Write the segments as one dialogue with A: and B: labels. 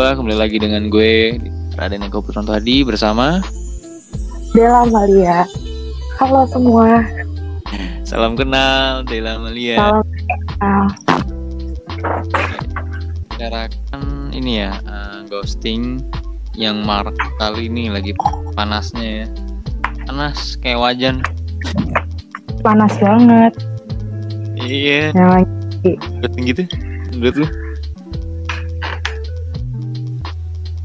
A: kembali lagi dengan gue Raden Eko Putranto Hadi bersama
B: Dela Malia. Halo semua.
A: Salam kenal Dela Malia.
B: Salam kenal.
A: Bicarakan ini ya uh, ghosting yang marak kali ini lagi panasnya ya. Panas kayak wajan.
B: Panas banget.
A: Iya.
B: Yang lagi
A: Ghosting gitu. Menurut lu?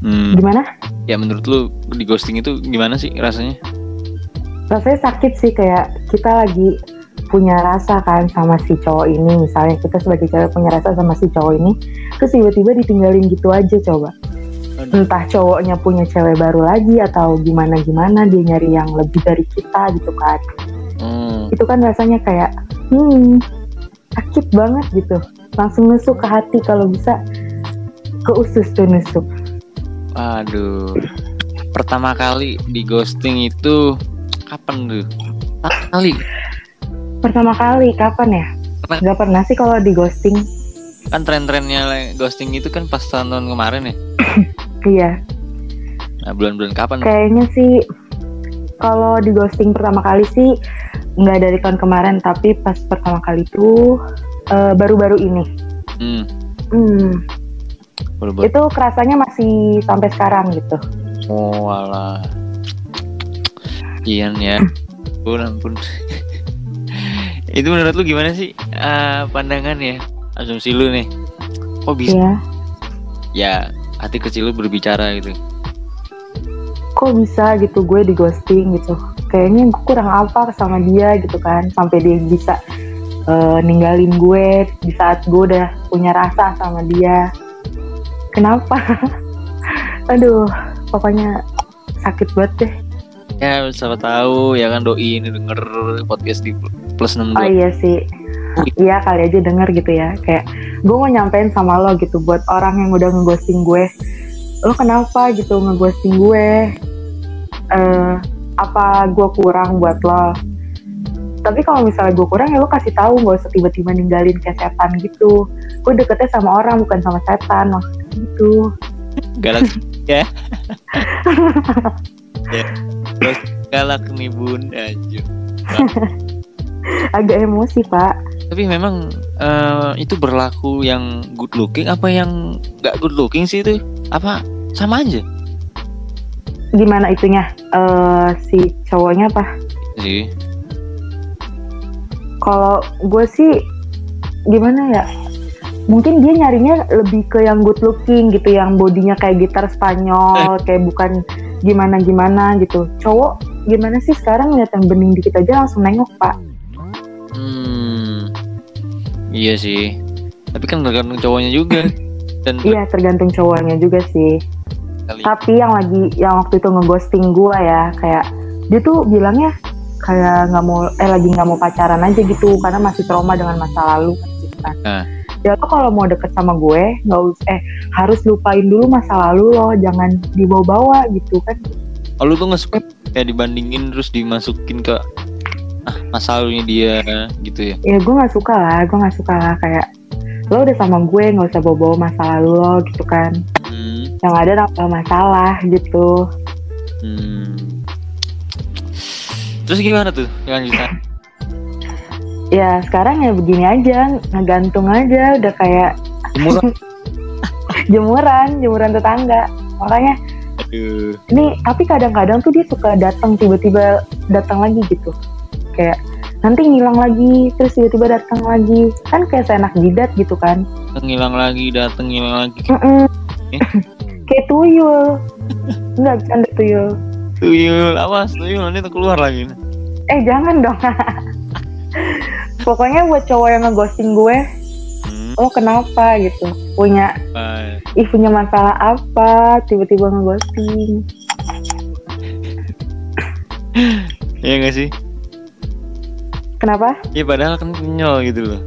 A: Hmm,
B: gimana?
A: ya menurut lu di ghosting itu gimana sih rasanya?
B: Rasanya sakit sih kayak kita lagi punya rasa kan sama si cowok ini. Misalnya kita sebagai cewek punya rasa sama si cowok ini terus tiba-tiba ditinggalin gitu aja coba. Entah cowoknya punya cewek baru lagi atau gimana gimana dia nyari yang lebih dari kita gitu kan.
A: Hmm,
B: itu kan rasanya kayak hmm sakit banget gitu. Langsung nusuk ke hati kalau bisa ke usus tuh nusuk
A: aduh. Pertama kali di ghosting itu kapan tuh? Pertama kali.
B: pertama kali kapan ya
A: Pernah-
B: nggak pernah sih kalau di ghosting
A: Kan tren-trennya ghosting itu kan pas tahun-tahun kemarin ya.
B: iya
A: Nah, bulan-bulan kapan?
B: kayaknya sih kalau di ghosting pertama kali sih nggak dari tahun kemarin tapi pas pertama kali itu eh, baru-baru ini
A: Hmm,
B: hmm,
A: baru-baru.
B: itu kerasanya masih sampai sekarang gitu
A: Oh, alah. Ian ya. Ampun, ampun. itu menurut lu gimana sih Ah, pandangan ya? Asumsi lu nih. Kok bisa?
B: ya
A: Ya, hati kecil lu berbicara gitu.
B: kok bisa gitu gue di ghosting gitu kayaknya gue kurang apa sama dia gitu kan sampai dia bisa eh, ninggalin gue di saat gue udah punya rasa sama dia kenapa? Aduh pokoknya sakit banget deh.
A: Ya, siapa tahu ya kan doi ini denger podcast di plus 62.
B: oh iya sih. Iya kali aja denger gitu ya. Kayak gue mau nyampein sama lo gitu buat orang yang udah ngeghosting gue. Lo kenapa gitu ngeghosting gue? Eh apa gue kurang buat lo? Tapi kalau misalnya gue kurang ya lo kasih tahu gak usah tiba-tiba ninggalin kayak setan gitu. Gue deketnya sama orang bukan sama setan maksudnya gitu.
A: Galak ya. Ya terus galak nih bun aja
B: agak emosi pak.
A: Tapi memang eh, itu berlaku yang good looking apa yang nggak good looking sih itu? Apa sama aja?
B: Gimana itunya? Eh si cowoknya apa?
A: Sih
B: kalau gue sih gimana ya mungkin dia nyarinya lebih ke yang good looking gitu yang bodinya kayak gitar Spanyol kayak bukan gimana gimana gitu. Cowok gimana sih sekarang lihat yang bening dikit aja langsung nengok pak?
A: Hmm iya sih. Tapi kan tergantung cowoknya juga. Dan
B: iya tergantung cowoknya juga sih.
A: Kali.
B: Tapi yang lagi yang waktu itu ngeghosting gue ya kayak dia tuh bilangnya kayak nggak mau eh lagi nggak mau pacaran aja gitu karena masih trauma dengan masa lalu gitu kan.
A: Nah.
B: Ya tuh kalau mau deket sama gue nggak usah eh harus lupain dulu masa lalu loh jangan dibawa-bawa gitu kan.
A: oh, lu tuh nggak suka kayak dibandingin terus dimasukin ke ah masa lalunya dia gitu ya
B: Ya gue nggak suka lah gue nggak suka lah kayak lo udah sama gue nggak usah bawa-bawa masa lalu lo gitu kan.
A: hmm,
B: Yang ada nambah masalah gitu.
A: hmm. terus gimana tuh lanjutan
B: Ya sekarang ya begini aja ngegantung aja udah kayak
A: murah
B: jemuran jemuran tetangga. Makanya
A: aduh.
B: ini tapi kadang-kadang tuh dia suka datang tiba-tiba datang lagi gitu. Kayak nanti ngilang lagi terus tiba-tiba datang lagi. Kan kayak seenak jidat gitu kan.
A: Ngilang lagi dateng ngilang lagi.
B: Mm-mm.
A: Eh?
B: kayak tuyul. Nggak bercanda tuyul.
A: Tuyul awas tuyul nanti keluar lagi.
B: Eh jangan dong pokoknya buat cowok yang ngeghosting gue
A: hmm,
B: lo kenapa gitu? Punya
A: apa?
B: ih punya masalah apa? Tiba-tiba ngeghosting.
A: Iya gak sih?
B: kenapa?
A: Ya padahal kan kenyal gitu loh.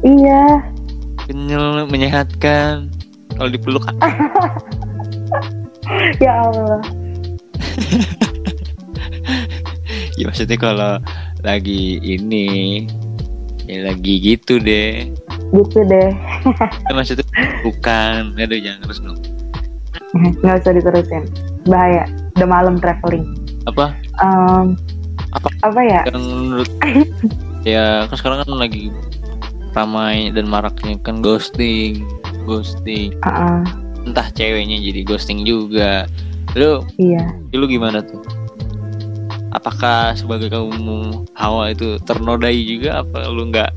B: Iya.
A: Kenyal menyehatkan. Kalau dipeluk
B: ya Allah.
A: Ya maksudnya kalau lagi ini Ya lagi gitu deh.
B: Gitu deh.
A: Kan maksudnya bukan. Aduh jangan terus dong.
B: Nggak usah diterusin. Bahaya. Udah malam traveling.
A: Apa?
B: Em,
A: Apa?
B: apa ya?
A: Yang menurut ya kan sekarang kan lagi ramai dan maraknya kan ghosting ghosting.
B: Uh-uh,
A: entah ceweknya jadi ghosting juga. Lu
B: iya.
A: lu gimana tuh apakah sebagai kaum hawa itu ternodai juga apa lu nggak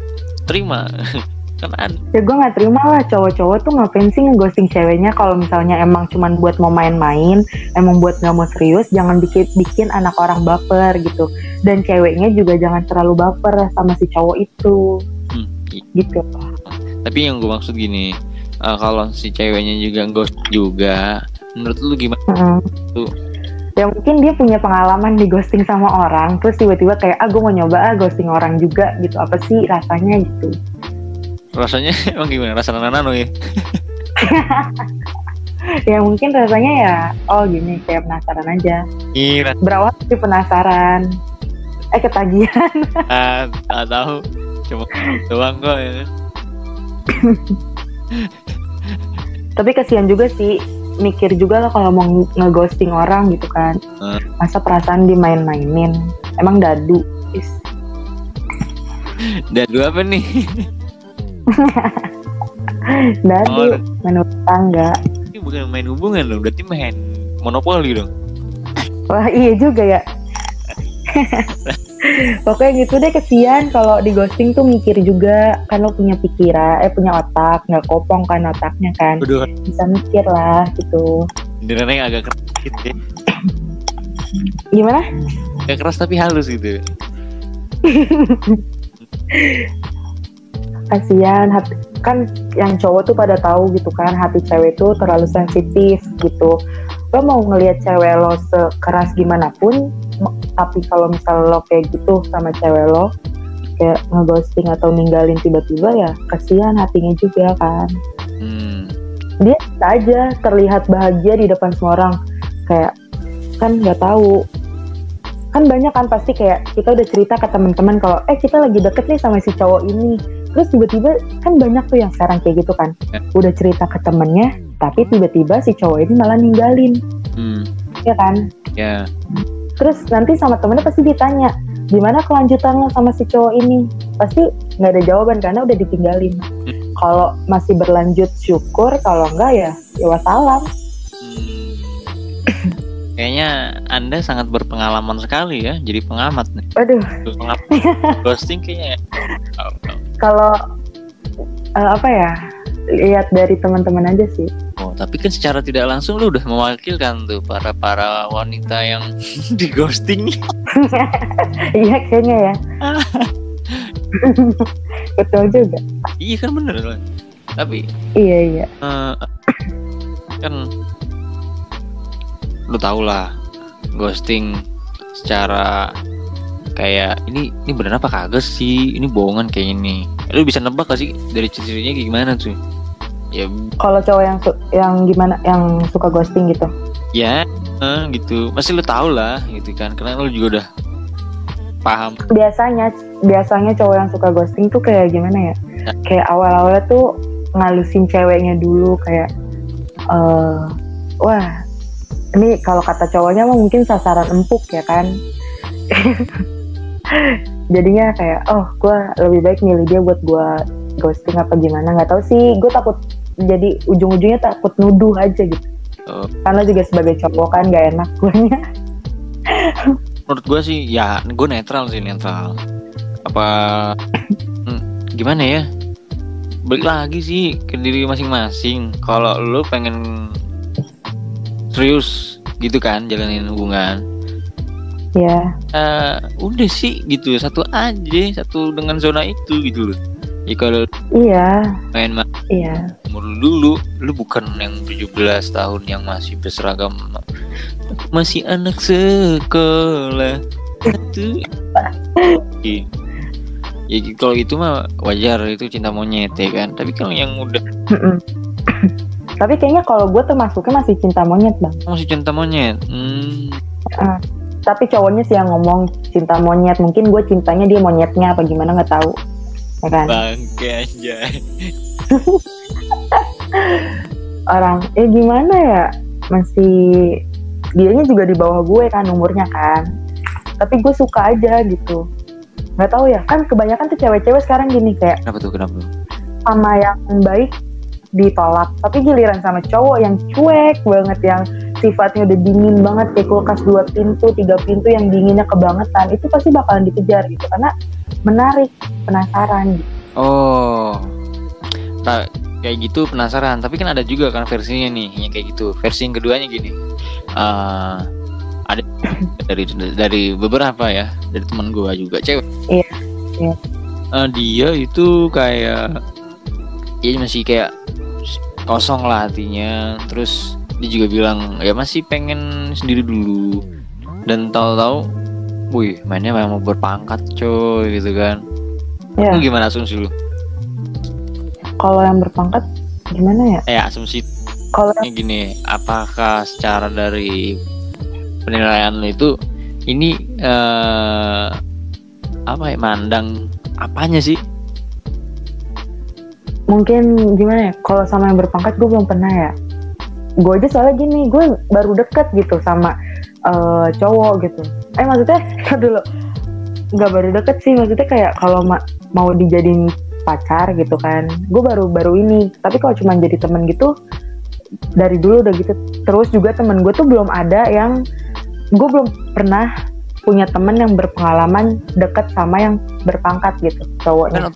A: terima? Kan ada
B: ya gue nggak terima lah. Cowok-cowok tuh ngapain sih ngeghosting ceweknya kalau misalnya emang cuman buat mau main-main emang buat nggak mau serius jangan bikin bikin anak orang baper gitu. Dan ceweknya juga jangan terlalu baper sama si cowok itu.
A: Hmm,
B: gitu.
A: Tapi yang gue maksud gini eh, kalau si ceweknya juga ghost juga menurut lu gimana?
B: Mm-mm.
A: Tuh.
B: Ya mungkin dia punya pengalaman di ghosting sama orang terus tiba-tiba kayak ah gue mau nyoba ah ghosting orang juga gitu. Apa sih rasanya gitu?
A: Rasanya emang gimana? Rasa nano ya?
B: Ya mungkin rasanya ya oh gini kayak penasaran aja.
A: Iya.
B: Berawal dari penasaran. Eh ketagihan.
A: Ah, tak tahu. Cuma doang kok ya.
B: Tapi kasihan juga sih mikir juga lah kalau mau nge- ngeghosting orang gitu kan.
A: Hmm.
B: masa perasaan dimain-mainin. Emang dadu. Is.
A: Dadu apa nih?
B: Dadu
A: Oh.
B: menurut tangga.
A: Ini bukan main hubungan loh berarti main monopoli dong.
B: Wah iya juga ya pokoknya gitu deh kesian kalau di ghosting tuh mikir juga kan lo punya pikiran eh punya otak nggak kopong kan otaknya kan.
A: Aduh,
B: bisa mikir lah gitu.
A: Benerannya agak keras gitu ya.
B: gimana?
A: Agak keras tapi halus gitu.
B: Kasihan hati kan yang cowok tuh pada tahu gitu kan hati cewek tuh terlalu sensitif gitu. Lo mau ngelihat cewek lo sekeras gimana pun tapi kalau misal lo kayak gitu sama cewek lo kayak ngeghosting atau ninggalin tiba-tiba ya kasihan hatinya juga kan.
A: Hmm.
B: dia aja terlihat bahagia di depan semua orang. Kayak kan nggak tahu. Kan banyak kan pasti kayak kita udah cerita ke teman-teman kalau eh kita lagi deket nih sama si cowok ini. Terus tiba-tiba kan banyak tuh yang sekarang kayak gitu kan.
A: Ya.
B: udah cerita ke temennya tapi tiba-tiba si cowok ini malah ninggalin.
A: Hmm.
B: ya kan?
A: Ya
B: terus nanti sama temennya pasti ditanya gimana kelanjutan lo sama si cowok ini pasti nggak ada jawaban karena udah ditinggalin kalau masih berlanjut syukur kalau enggak ya ya wassalam
A: Hmm. Kayaknya Anda sangat berpengalaman sekali ya, jadi pengamat nih.
B: aduh
A: Pengamat ghosting kayaknya. Oh, oh.
B: kalau eh, apa ya lihat dari teman-teman aja sih
A: tapi kan secara tidak langsung lu udah mewakilkan tuh para para wanita yang di ghosting.
B: iya kayaknya ya. Betul juga.
A: Iya kan bener lah. Tapi
B: iya iya.
A: eh, kan lu tau lah ghosting secara kayak ini ini bener apa kagak sih? Ini bohongan kayak ini lu bisa nebak gak sih dari ciri-cirinya kayak gimana tuh ya.
B: Kalau cowok yang yang gimana yang suka ghosting gitu?
A: Ya eh, gitu. Masih lu tau lah gitu kan. Karena lu juga udah paham.
B: Biasanya biasanya cowok yang suka ghosting tuh kayak gimana ya?
A: Ya.
B: kayak awal-awalnya tuh ngalusin ceweknya dulu kayak eh wah ini kalau kata cowoknya mah mungkin sasaran empuk ya kan? Jadinya kayak oh gue lebih baik milih dia buat gue ghosting apa gimana? Nggak tahu sih gue takut jadi ujung-ujungnya takut nuduh aja gitu.
A: Oh.
B: karena juga sebagai cowok kan gak enak gue
A: menurut gue sih ya gue netral sih netral. Apa hmm, gimana ya? Balik lagi sih ke diri masing-masing. Kalau lu pengen serius gitu kan jalanin hubungan.
B: Ya
A: eh udah sih gitu satu aja satu dengan zona itu gitu loh ya kalau
B: iya
A: main main
B: iya
A: umur lu dulu lu bukan yang 17 tahun yang masih berseragam masih anak sekolah itu Iya. ya kalau gitu mah wajar itu cinta monyet ya kan tapi kalau yang udah.
B: Tapi kayaknya kalau gue tuh masuknya masih cinta monyet bang.
A: masih cinta monyet hmm,
B: Tapi cowoknya sih yang ngomong cinta monyet. Mungkin gue cintanya dia monyetnya apa gimana nggak tahu. Ya kan?
A: bangke anjay.
B: Orang, eh gimana ya? masih dianya juga di bawah gue kan umurnya kan. Tapi gue suka aja gitu. Nggak tahu ya kan kebanyakan tuh cewek-cewek sekarang gini kayak
A: kenapa tuh kenapa tuh?
B: sama yang baik ditolak tapi giliran sama cowok yang cuek banget yang sifatnya udah dingin banget kayak kulkas dua pintu tiga pintu yang dinginnya kebangetan itu pasti bakalan dikejar gitu. Karena menarik penasaran. Gitu.
A: oh. Tak kayak gitu penasaran. Tapi kan ada juga kan versinya nih yang kayak gitu. Versi yang keduanya gini. Uh, ada dari dari beberapa ya. Dari teman gue juga cewek.
B: Iya iya.
A: Uh, dia itu kayak ya masih kayak kosong lah hatinya. Terus dia juga bilang ya masih pengen sendiri dulu. Dan tahu-tahu wih mainnya memang berpangkat coy gitu kan.
B: Iya.
A: lu gimana asumsi lu?
B: Kalau yang berpangkat gimana ya?
A: Eh asumsi
B: kalau
A: ini gini apakah secara dari penilaian lu itu ini eh apa ya mandang apanya sih?
B: Mungkin gimana ya? Kalau sama yang berpangkat gue belum pernah ya. Gue aja soalnya gini gue baru deket gitu sama eh, cowok gitu eh maksudnya dulu. Nggak baru deket sih maksudnya kayak kalau ma- mau dijadiin pacar gitu kan. Gue baru baru ini. Tapi kalau cuma jadi temen gitu dari dulu udah gitu. Terus juga temen gue tuh belum ada yang gue belum pernah punya temen yang berpengalaman deket sama yang berpangkat gitu cowoknya.
A: Kan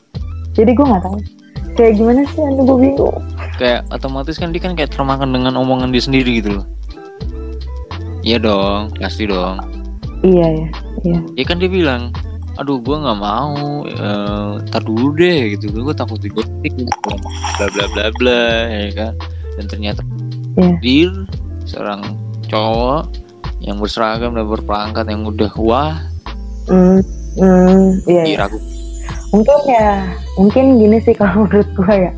B: jadi gue nggak tahu. Kayak gimana sih anu gue bingung.
A: Kayak otomatis kan dia kan kayak termakan dengan omongan dia sendiri gitu loh. Iya dong pasti dong
B: iya ya iya
A: ya kan dia bilang aduh gua nggak mau eh, tar dulu deh gitu gue takut digotik gitu. bla bla bla bla ya kan dan ternyata
B: Iya.
A: dir seorang cowok yang berseragam dan berperangkat yang udah wah
B: Hmm, hmm, iya, iya.
A: diragu
B: Mungkin ya, mungkin gini sih kalau menurut gue ya.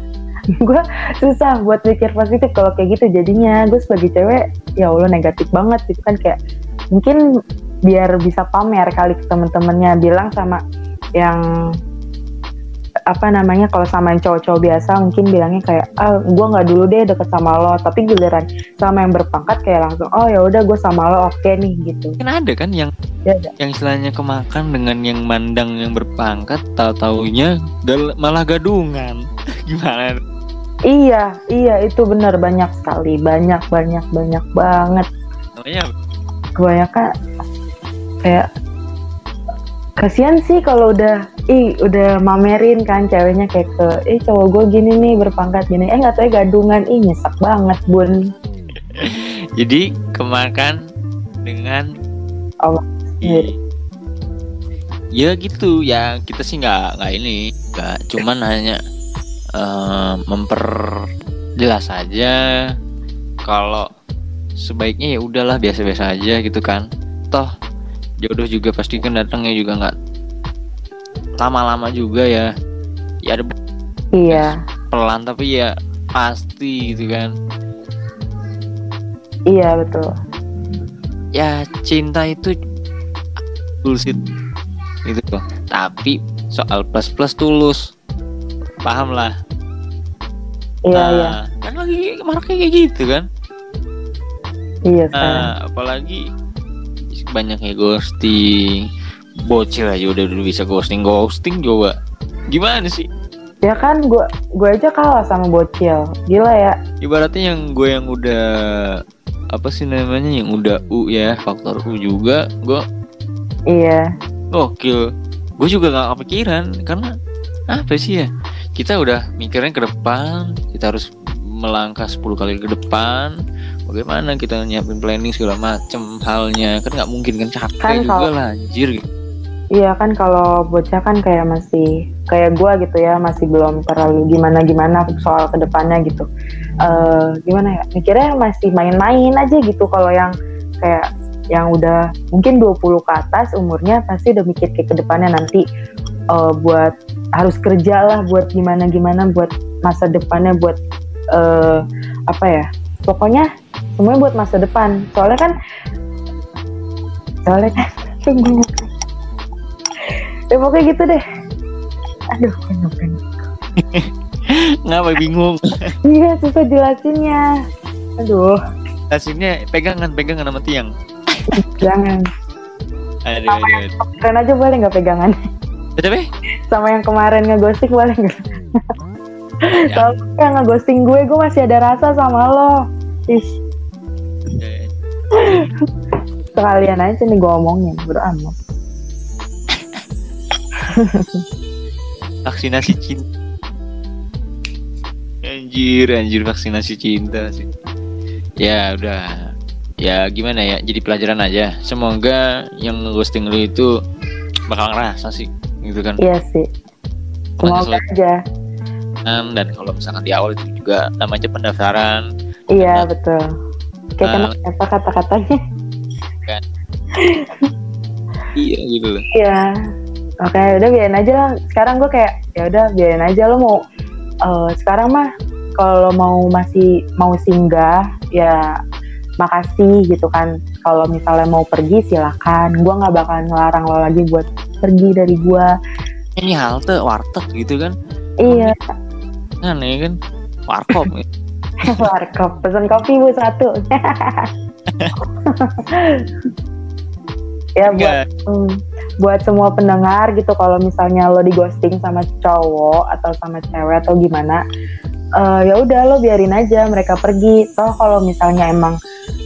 B: gue susah buat mikir positif kalau kayak gitu jadinya gue sebagai cewek ya Allah negatif banget gitu kan kayak mungkin biar bisa pamer kali ke temen-temennya. Bilang sama yang apa namanya kalau sama yang cowok-cowok biasa mungkin bilangnya kayak ah gue nggak dulu deh deket sama lo. Tapi giliran sama yang berpangkat kayak langsung oh ya udah gue sama lo oke nih gitu.
A: Kan ada kan yang
B: ya ada.
A: yang istilahnya kemakan dengan yang mandang yang berpangkat tahu taunya malah gadungan. Gimana?
B: Iya, iya itu benar. Banyak sekali, banyak banyak banyak banget.
A: namanya
B: Kebanyakan kayak kasihan sih kalau udah ih udah mamerin kan ceweknya kayak ke eh cowok gue gini nih berpangkat gini. Eh nggak tahu ya gadungan. Ih nyesek banget bun.
A: Jadi kemakan dengan
B: Allah
A: I- ya gitu. Ya kita sih nggak nggak ini nggak cuman hanya eh, memperjelas aja kalau sebaiknya ya udahlah biasa-biasa aja gitu kan. Toh jodoh juga pasti kan datangnya juga nggak lama-lama juga ya. Ya ada
B: iya.
A: pelan tapi ya pasti gitu kan.
B: Iya betul.
A: Ya cinta itu bullshit gitu. Loh tapi soal plus plus tulus. Paham lah.
B: Iya
A: nah,
B: iya.
A: kan lagi maraknya kayak gitu kan.
B: Iya
A: nah apalagi banyaknya ghosting bocil aja udah dulu bisa ghosting ghosting coba gimana sih
B: ya kan gue gue aja kalah sama bocil gila ya
A: ibaratnya yang gue yang udah apa sih namanya yang udah U ya faktor U juga gue
B: iya
A: Gokil. Gue juga gak kepikiran karena apa sih ya? Kita udah mikirnya ke depan, kita harus melangkah 10 kali ke depan. Bagaimana kita nyiapin planning segala macem halnya kan nggak mungkin kan capek
B: Kan
A: juga
B: kalau-
A: lah anjir gitu.
B: Iya kan kalau bocah kan kayak masih kayak gua gitu ya masih belum terlalu gimana gimana soal ke depannya gitu. eh gimana ya mikirnya masih main-main aja gitu kalau yang kayak yang udah mungkin 20 ke atas umurnya pasti udah mikir kayak ke depannya nanti eh, buat harus kerja lah buat gimana gimana buat masa depannya buat eh apa ya pokoknya semuanya buat masa depan soalnya kan soalnya kan tunggu ya pokoknya gitu deh aduh penuh penuh
A: Ngapa bingung?
B: iya susah jelasinnya aduh
A: hasilnya pegangan pegangan sama tiang
B: Jangan.
A: aduh
B: Sama
A: aduh
B: yang kemarin aja boleh nggak pegangan?
A: Betul, Be?
B: Sama yang kemarin ngeghosting boleh nggak?
A: Ya.
B: Soalnya yang ngeghosting gue, gue masih ada rasa sama lo. Ih, sekalian aja nih gue omongin, bro amat.
A: vaksinasi cinta anjir anjir vaksinasi cinta sih ya udah ya gimana ya jadi pelajaran aja semoga yang ghosting lu itu bakal ngerasa sih gitu kan
B: Iya sih. Semoga aja.
A: dan kalau misalkan di awal itu juga namanya pendaftaran
B: Iya betul. Kayak
A: Ah.
B: kenapa kata-katanya?
A: iya gitu loh
B: Iya. Oke, udah biarin aja lah. Sekarang gue kayak ya udah biarin aja lo mau eh, sekarang mah kalau mau masih mau singgah ya makasih gitu kan. Kalau misalnya mau pergi silakan. Gue nggak bakalan ngelarang lo lagi buat pergi dari gue.
A: ini halte warteg gitu kan
B: Iya,
A: kan ya kan warkop ya.
B: Warkop. Pesan kopi bu satu. ya buat. Hmm, buat semua pendengar gitu kalau misalnya lo di ghosting sama cowok atau sama cewek atau gimana eh, ya udah lo biarin aja mereka pergi toh kalau misalnya emang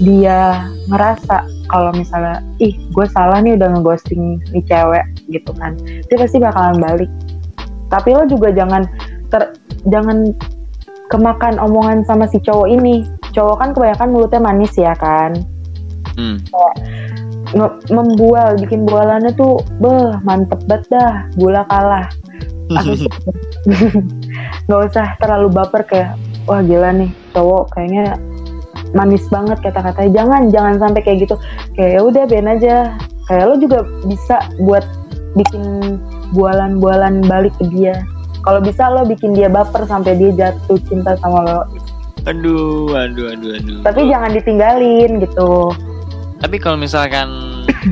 B: dia ngerasa kalau misalnya ih gue salah nih udah ngeghosting nih cewek gitu kan dia pasti bakalan balik tapi lo juga jangan ter jangan kemakan omongan sama si cowok ini. Cowok kan kebanyakan mulutnya manis ya kan?
A: Hmm.
B: nge- membual bikin bualannya tuh beh mantep banget dah gula kalah. Nggak usah terlalu baper kayak wah gila nih cowok kayaknya manis banget kata-katanya. Jangan jangan sampai kayak gitu. Kayak ya udah biarin aja. Kayak lo juga bisa buat bikin bualan-bualan balik ke dia kalau bisa lo bikin dia baper sampai dia jatuh cinta sama lo.
A: Aduh aduh aduh aduh.
B: Tapi jangan ditinggalin gitu.
A: Tapi kalau misalkan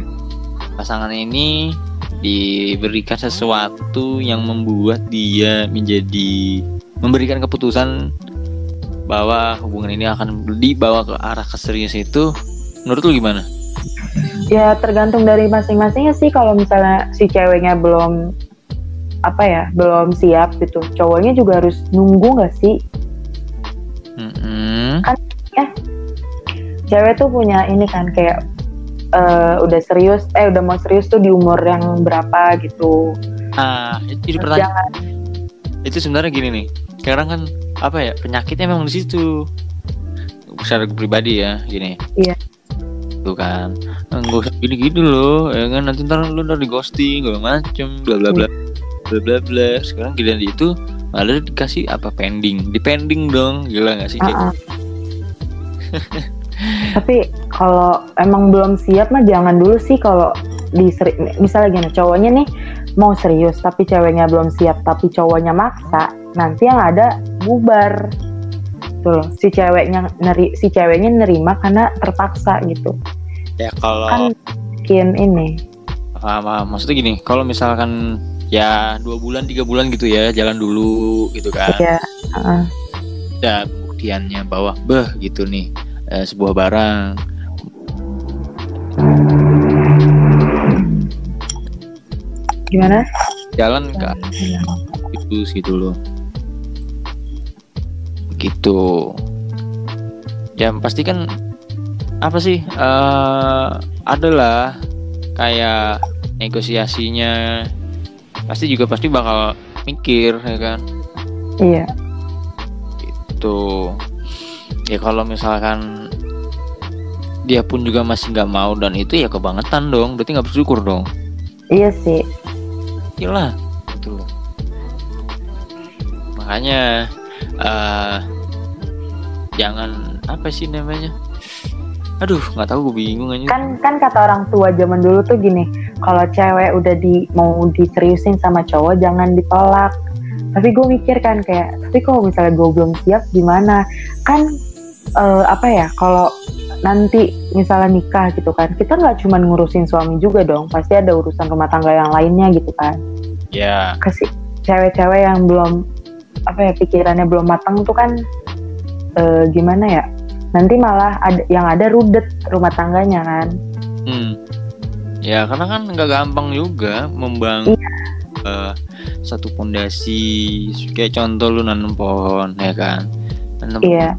A: pasangan ini diberikan sesuatu yang membuat dia menjadi memberikan keputusan bahwa hubungan ini akan dibawa ke arah keserius itu menurut lu gimana?
B: Ya tergantung dari masing-masingnya sih. Kalau misalnya si ceweknya belum apa ya belum siap gitu cowoknya juga harus nunggu nggak sih
A: Mm-mm.
B: cewek tuh punya ini kan kayak eh, udah serius eh udah mau serius tuh di umur yang berapa gitu
A: Ah, itu pertanyaan
B: jangan
A: itu sebenarnya gini nih. Sekarang kan apa ya penyakitnya memang di situ. Secara pribadi ya gini.
B: Iya.
A: Tuh kan, nggak usah gini-gini loh, ya kan nanti ntar lu ntar di ghosting, segala macem, bla bla bla, bla bla bla. Sekarang giliran itu malah dikasih apa? Pending, di pending dong, gila nggak sih? Kayak
B: Ah, ah. tapi kalau emang belum siap mah jangan dulu sih kalau di seri- misalnya gini cowoknya nih mau serius tapi ceweknya belum siap tapi cowoknya maksa nanti yang ada bubar. Tuh loh si ceweknya neri si ceweknya nerima karena terpaksa gitu.
A: Ya kalau
B: kan bikin ini.
A: Ah, maksudnya gini, kalau misalkan ya dua bulan tiga bulan gitu ya jalan dulu gitu kan.
B: ya ah,
A: ada buktiannya bahwa beh gitu nih eh, sebuah barang.
B: Gimana?
A: Jalan ke itu gitu loh begitu. Ya pasti kan apa sih eh adalah kayak negosiasinya pasti juga pasti bakal mikir ya kan?
B: Iya.
A: Itu ya kalau misalkan dia pun juga masih nggak mau dan itu ya kebangetan dong. Berarti nggak bersyukur dong.
B: Iya sih.
A: Gitu. Loh makanya eh jangan apa sih namanya? Aduh nggak tahu gue bingung aja.
B: Kan kan kata orang tua zaman dulu tuh gini kalau cewek udah di mau diseriusin sama cowok jangan ditolak. Tapi gue mikir kan kayak tapi kalau misalnya gue belum siap gimana? Kan eh, apa ya kalau nanti misalnya nikah gitu kan kita nggak cuma ngurusin suami juga dong pasti ada urusan rumah tangga yang lainnya gitu kan.
A: Ya.
B: Kasih cewek-cewek yang belum apa ya pikirannya belum matang tuh kan eh, gimana ya nanti malah ada yang ada rudet rumah tangganya kan.
A: Hmm. Ya karena kan nggak gampang juga membangun
B: Iya.
A: eh, satu fondasi kayak contoh lu nanam pohon ya kan? Nanam
B: iya.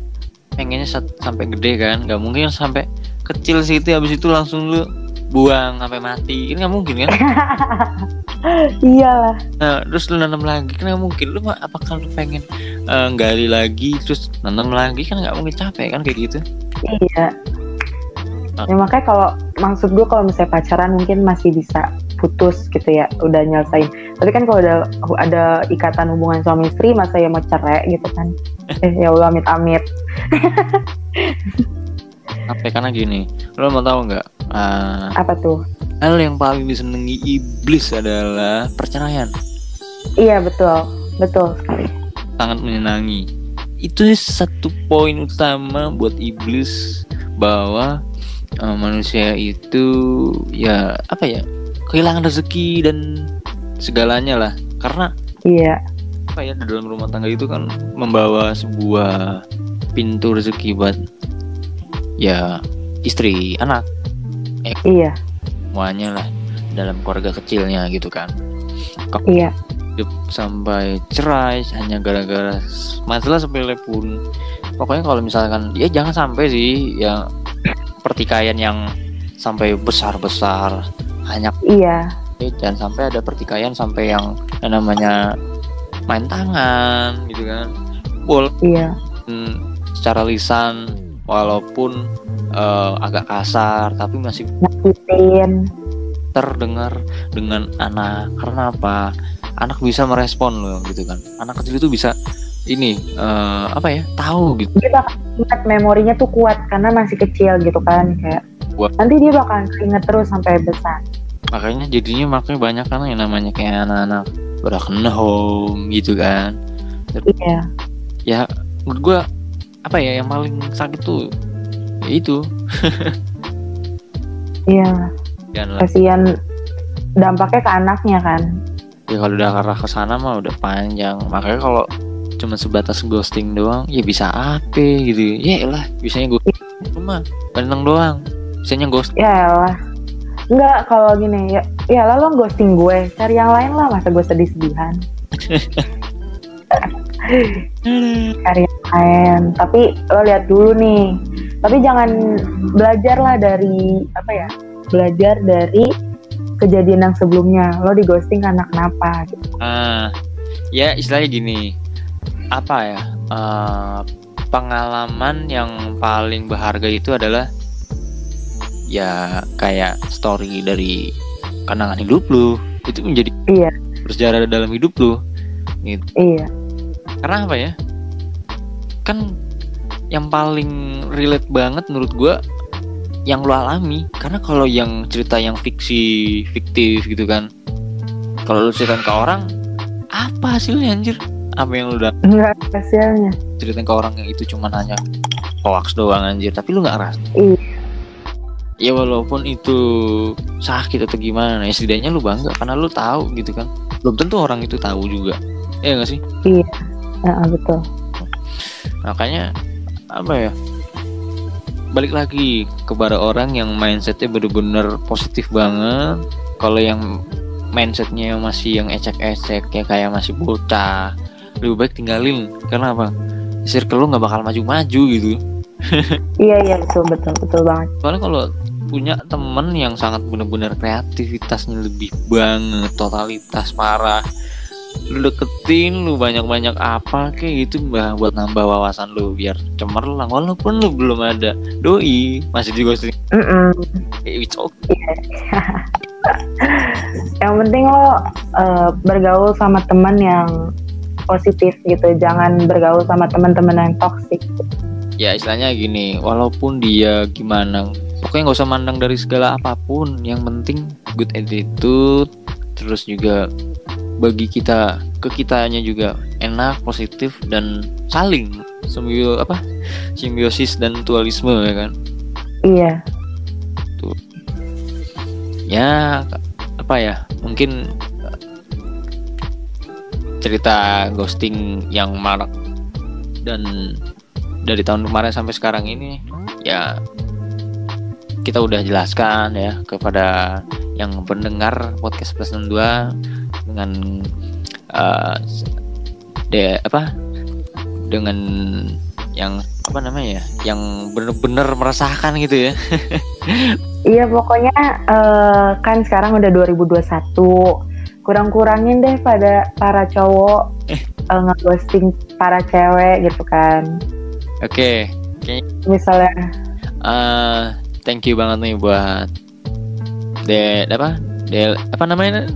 A: pengennya sat- sampai gede kan? Nggak mungkin sampai kecil sih itu habis itu langsung lu buang sampai mati. Ini nggak mungkin kan?
B: Iyalah.
A: Nah terus lu nanam lagi kan nggak mungkin. Lu apakah lu pengen eh, gali lagi terus nanam lagi? Kan nggak mungkin capek kan kayak gitu?
B: Iya. Ya makanya kalau maksud gue kalau misalnya pacaran mungkin masih bisa putus gitu ya udah nyelesain. Tapi kan kalau ada ada ikatan hubungan suami istri masa ya mau cerai gitu kan? Eh ya Allah amit amit
A: capek karena gini lu mau tahu nggak? Eh,
B: apa tuh?
A: hal yang paling disenangi iblis adalah perceraian.
B: Iya betul. Betul sekali.
A: Sangat menyenangi. Itu satu poin utama buat iblis bahwa eh, manusia itu ya apa ya kehilangan rezeki dan segalanya lah. Karena
B: iya.
A: apa ya dalam rumah tangga itu kan membawa sebuah pintu rezeki buat ya istri anak.
B: Iya.
A: semuanya lah dalam keluarga kecilnya gitu kan.
B: Iya.
A: hidup sampai cerai hanya gara-gara masalah sepele pun pokoknya kalau misalkan ya jangan sampai sih ya pertikaian yang sampai besar-besar hanya
B: iya.
A: Dan sampai ada pertikaian sampai yang namanya main tangan gitu kan. Walaupun
B: iya.
A: Secara lisan walaupun eh, agak kasar tapi masih
B: nyakitin
A: terdengar dengan anak. Karena apa? Anak bisa merespon loh gitu kan. Anak kecil itu bisa ini eh, apa ya tahu gitu.
B: Dia bakal ingat memorinya tuh kuat karena masih kecil gitu kan kayak
A: Kuat.
B: nanti dia bakal inget terus sampai besar.
A: Makanya jadinya makanya banyak kan yang namanya kayak anak-anak broken home gitu kan.
B: Iya.
A: Ya menurut gua apa ya yang paling sakit tuh ya itu.
B: Iya. Kasihan dampaknya ke anaknya kan.
A: Ya kalau udah arah ke sana mah udah panjang. Makanya kalau cuma sebatas ghosting doang ya bisa apa gitu ya lah bisanya ghosting cuma banteng doang bisanya ghost
B: ya lah Enggak, kalau gini ya, ya lah lo ghosting gue, cari yang lain lah, masa gue sedih-sedihan. cari yang lain, tapi lo lihat dulu nih. Tapi jangan belajar lah dari apa ya? Belajar dari kejadian yang sebelumnya. Lo di ghosting karena kenapa? Gitu.
A: ah ya istilahnya gini apa ya eh, pengalaman yang paling berharga itu adalah ya kayak story dari kenangan hidup lu. Itu menjadi
B: Iya.
A: bersejarah dalam hidup lu.
B: Iya,
A: karena apa ya? Kan yang paling relate banget menurut gua yang lu alami. Karena kalau yang cerita yang fiksi fiktif gitu kan. Kalau lu ceritain ke orang apa hasilnya anjir apa yang lu udah
B: enggak hasilnya.
A: ceritain ke orang yang itu cuma hanya hoax doang anjir. Tapi lu nggak ngerasa?
B: Iya.
A: ya walaupun itu sakit atau gimana ya setidaknya lu bangga karena lu tahu gitu kan. Belum tentu orang itu tahu juga. Ya nggak sih?
B: Nah, betul.
A: makanya apa ya? Balik lagi kepada orang yang mindsetnya bener-bener positif banget. Kalau yang mindsetnya masih yang ecek-ecek ya kayak masih bocah lebih baik tinggalin karena apa circle lu nggak bakal maju-maju gitu
B: Iya, iya betul, betul, betul banget.
A: soalnya kalau punya temen yang sangat bener-bener kreativitasnya lebih banget totalitas parah lu deketin lu banyak-banyak apa kayak gitu mbah buat nambah wawasan lu biar cemerlang walaupun lu belum ada doi masih di ghosting
B: Mm-mm.
A: Eh, it's okay.
B: Yang penting lo eh, bergaul sama teman yang positif gitu, jangan bergaul sama teman-teman yang toksik.
A: ya istilahnya gini walaupun dia gimana pokoknya nggak usah mandang dari segala apa pun yang penting good attitude terus juga bagi kita ke kitanya juga enak positif dan saling simbio apa simbiosis dan mutualisme ya kan?
B: Iya,
A: ya apa ya mungkin cerita ghosting yang marak. Dan dari tahun kemarin sampai sekarang ini ya kita udah jelaskan ya kepada yang pendengar podcast plus 62 dengan uh, de apa? Dengan yang apa namanya ya? Yang bener-bener merasakan gitu ya.
B: Iya pokoknya uh, kan sekarang udah 2021 kurang-kurangin deh pada para cowok eh. uh, ngeghosting para cewek gitu kan
A: oke okay. okay.
B: misalnya
A: uh, thank you banget nih buat de apa del apa namanya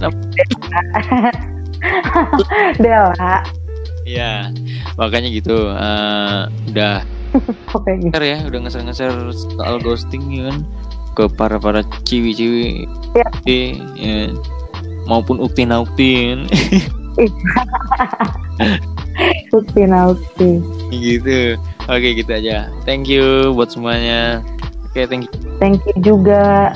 B: Dela
A: Iya, makanya gitu. Uh, udah
B: Oke. Okay.
A: ya, udah ngeser-ngeser soal ghosting ya kan ke para para ciwi-ciwi
B: ya.
A: ya. Maupun upin upin.
B: upin upin.
A: gitu. Oke, gitu aja. Thank you buat semuanya. Oke, okay, thank you.
B: Thank you juga.